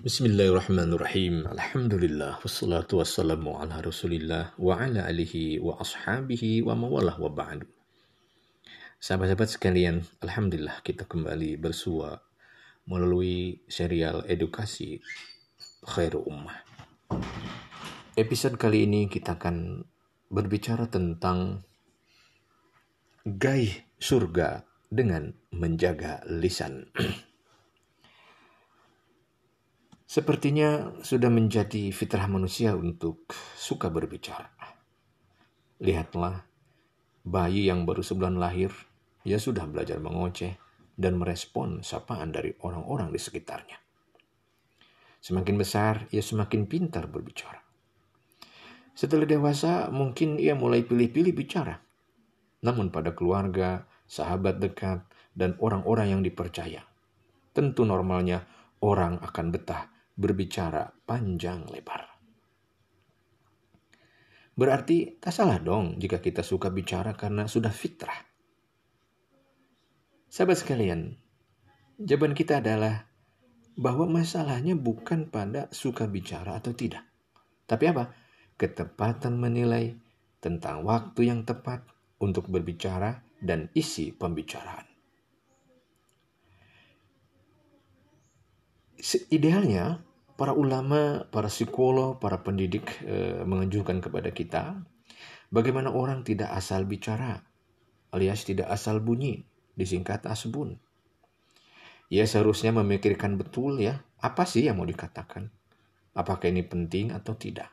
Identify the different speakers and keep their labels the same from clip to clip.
Speaker 1: Bismillahirrahmanirrahim. Alhamdulillah wassalatu wassalamu ala Rasulillah wa ala alihi wa ashabihi wa mawalah wa ba'du. Sahabat-sahabat sekalian, alhamdulillah kita kembali bersua melalui serial edukasi Khairu Ummah. Episode kali ini kita akan berbicara tentang gaih surga dengan menjaga lisan. Sepertinya sudah menjadi fitrah manusia untuk suka berbicara. Lihatlah, bayi yang baru sebulan lahir, ia sudah belajar mengoceh dan merespon sapaan dari orang-orang di sekitarnya. Semakin besar, ia semakin pintar berbicara. Setelah dewasa, mungkin ia mulai pilih-pilih bicara. Namun pada keluarga, sahabat dekat, dan orang-orang yang dipercaya, tentu normalnya orang akan betah berbicara panjang lebar. Berarti tak salah dong jika kita suka bicara karena sudah fitrah. Sahabat sekalian, jawaban kita adalah bahwa masalahnya bukan pada suka bicara atau tidak. Tapi apa? Ketepatan menilai tentang waktu yang tepat untuk berbicara dan isi pembicaraan. Idealnya para ulama, para psikolog, para pendidik e, menganjurkan kepada kita bagaimana orang tidak asal bicara alias tidak asal bunyi, disingkat asbun. Ya seharusnya memikirkan betul ya, apa sih yang mau dikatakan? Apakah ini penting atau tidak?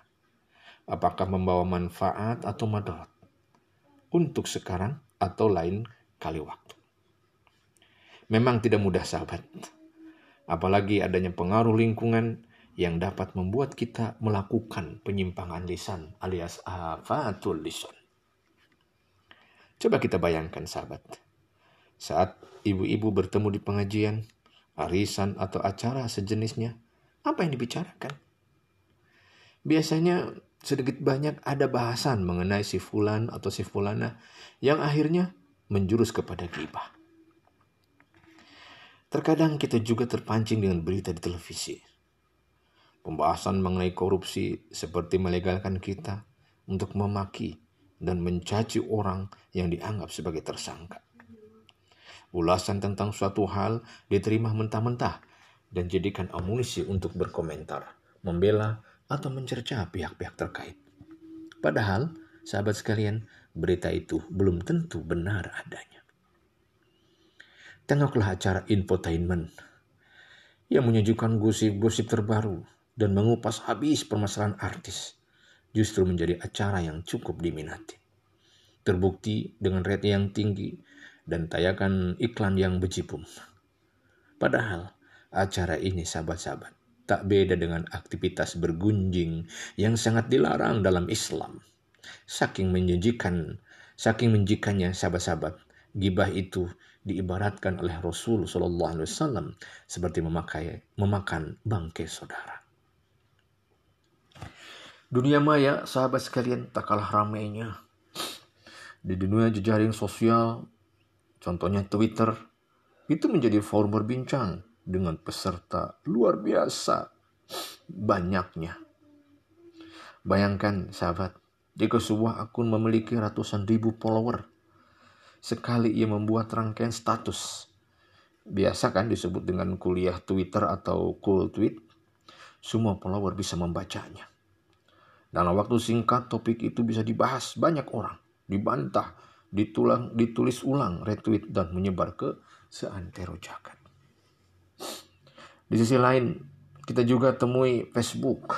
Speaker 1: Apakah membawa manfaat atau madarat? Untuk sekarang atau lain kali waktu. Memang tidak mudah sahabat. Apalagi adanya pengaruh lingkungan yang dapat membuat kita melakukan penyimpangan lisan alias afatul lisan. Coba kita bayangkan sahabat. Saat ibu-ibu bertemu di pengajian, arisan atau acara sejenisnya, apa yang dibicarakan? Biasanya sedikit banyak ada bahasan mengenai si fulan atau si fulana yang akhirnya menjurus kepada gibah. Terkadang kita juga terpancing dengan berita di televisi Pembahasan mengenai korupsi seperti melegalkan kita untuk memaki dan mencaci orang yang dianggap sebagai tersangka. Ulasan tentang suatu hal diterima mentah-mentah dan jadikan amunisi untuk berkomentar, membela, atau mencerca pihak-pihak terkait. Padahal, sahabat sekalian, berita itu belum tentu benar adanya. Tengoklah acara infotainment yang menyejukkan gosip-gosip terbaru dan mengupas habis permasalahan artis justru menjadi acara yang cukup diminati. Terbukti dengan rate yang tinggi dan tayakan iklan yang bejibun. Padahal acara ini sahabat-sahabat tak beda dengan aktivitas bergunjing yang sangat dilarang dalam Islam. Saking menjijikan, saking menjikannya sahabat-sahabat, gibah itu diibaratkan oleh Rasul Shallallahu Alaihi Wasallam seperti memakai memakan bangkai saudara. Dunia maya, sahabat sekalian, tak kalah ramainya. Di dunia jejaring sosial, contohnya Twitter, itu menjadi forum berbincang dengan peserta luar biasa banyaknya. Bayangkan sahabat, jika sebuah akun memiliki ratusan ribu follower, sekali ia membuat rangkaian status. Biasa kan disebut dengan kuliah Twitter atau cool tweet, semua follower bisa membacanya. Dalam waktu singkat topik itu bisa dibahas banyak orang, dibantah, ditulang, ditulis ulang, retweet, dan menyebar ke seantero jagat. Di sisi lain, kita juga temui Facebook.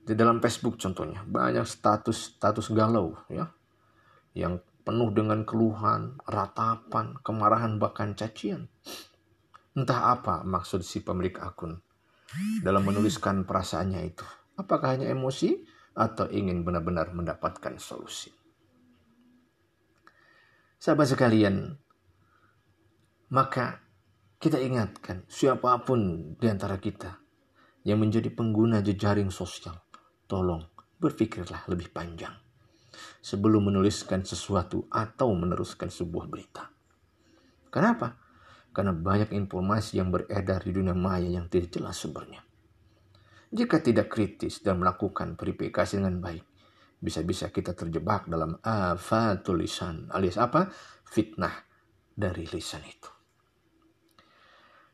Speaker 1: Di dalam Facebook contohnya, banyak status-status galau ya, yang penuh dengan keluhan, ratapan, kemarahan, bahkan cacian. Entah apa maksud si pemilik akun dalam menuliskan perasaannya itu. Apakah hanya emosi atau ingin benar-benar mendapatkan solusi? Sahabat sekalian, maka kita ingatkan siapa pun di antara kita yang menjadi pengguna jejaring sosial, tolong berpikirlah lebih panjang sebelum menuliskan sesuatu atau meneruskan sebuah berita. Kenapa? Karena banyak informasi yang beredar di dunia maya yang tidak jelas sumbernya. Jika tidak kritis dan melakukan verifikasi dengan baik, bisa-bisa kita terjebak dalam afatul lisan alias apa? Fitnah dari lisan itu.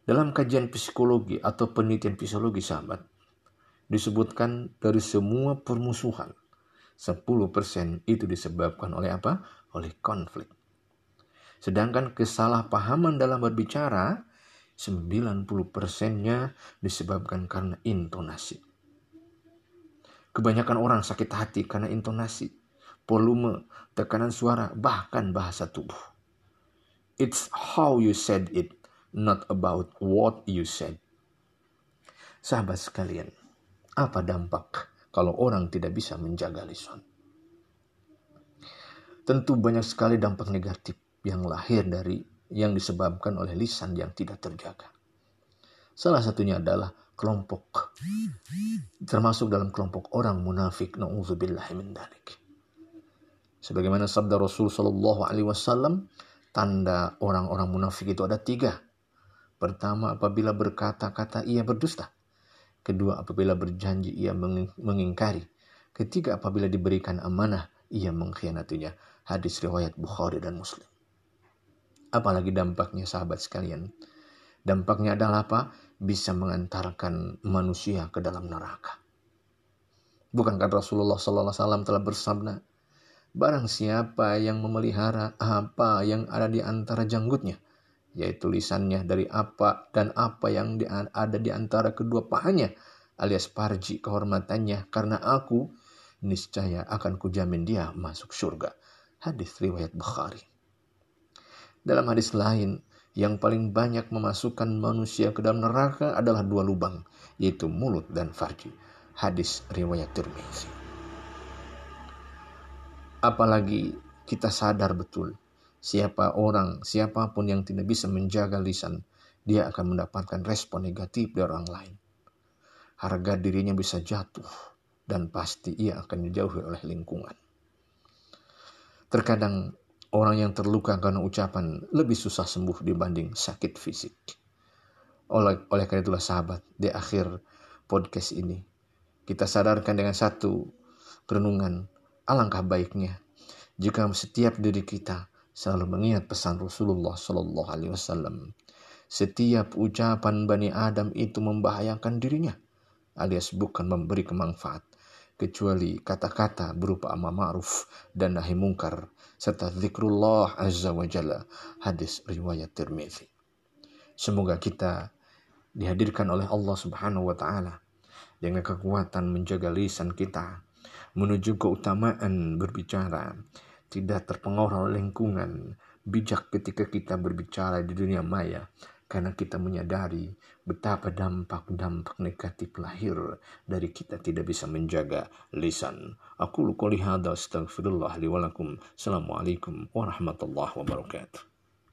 Speaker 1: Dalam kajian psikologi atau penelitian psikologi sahabat, disebutkan dari semua permusuhan, 10% itu disebabkan oleh apa? Oleh konflik. Sedangkan kesalahpahaman dalam berbicara 90 persennya disebabkan karena intonasi. Kebanyakan orang sakit hati karena intonasi, volume, tekanan suara, bahkan bahasa tubuh. It's how you said it, not about what you said. Sahabat sekalian, apa dampak kalau orang tidak bisa menjaga lisan? Tentu banyak sekali dampak negatif yang lahir dari yang disebabkan oleh lisan yang tidak terjaga. Salah satunya adalah kelompok termasuk dalam kelompok orang munafik. Sebagaimana sabda Rasul Shallallahu alaihi wasallam, tanda orang-orang munafik itu ada tiga. Pertama, apabila berkata-kata ia berdusta. Kedua, apabila berjanji ia mengingkari. Ketiga, apabila diberikan amanah ia mengkhianatinya. Hadis riwayat Bukhari dan Muslim. Apalagi dampaknya sahabat sekalian. Dampaknya adalah apa? Bisa mengantarkan manusia ke dalam neraka. Bukankah Rasulullah SAW telah bersabda, Barang siapa yang memelihara apa yang ada di antara janggutnya, yaitu lisannya dari apa dan apa yang ada di antara kedua pahanya, alias parji kehormatannya, karena aku niscaya akan kujamin dia masuk surga. Hadis riwayat Bukhari. Dalam hadis lain, yang paling banyak memasukkan manusia ke dalam neraka adalah dua lubang, yaitu mulut dan farji. Hadis riwayat Tirmizi. Apalagi kita sadar betul, siapa orang, siapa pun yang tidak bisa menjaga lisan, dia akan mendapatkan respon negatif dari orang lain. Harga dirinya bisa jatuh, dan pasti ia akan dijauhi oleh lingkungan. Terkadang Orang yang terluka karena ucapan lebih susah sembuh dibanding sakit fisik. Oleh, oleh karena itulah sahabat, di akhir podcast ini, kita sadarkan dengan satu renungan, alangkah baiknya jika setiap diri kita selalu mengingat pesan Rasulullah Shallallahu Alaihi Wasallam. Setiap ucapan Bani Adam itu membahayakan dirinya, alias bukan memberi kemanfaat, kecuali kata-kata berupa amar ma'ruf dan nahi mungkar serta zikrullah azza wa jalla. Hadis riwayat Tirmizi. Semoga kita dihadirkan oleh Allah Subhanahu wa taala dengan kekuatan menjaga lisan kita menuju keutamaan berbicara, tidak terpengaruh oleh lingkungan, bijak ketika kita berbicara di dunia maya, karena kita menyadari betapa dampak-dampak negatif lahir dari kita tidak bisa menjaga lisan. Aku lukuli hada astagfirullah liwalakum. Assalamualaikum warahmatullahi wabarakatuh.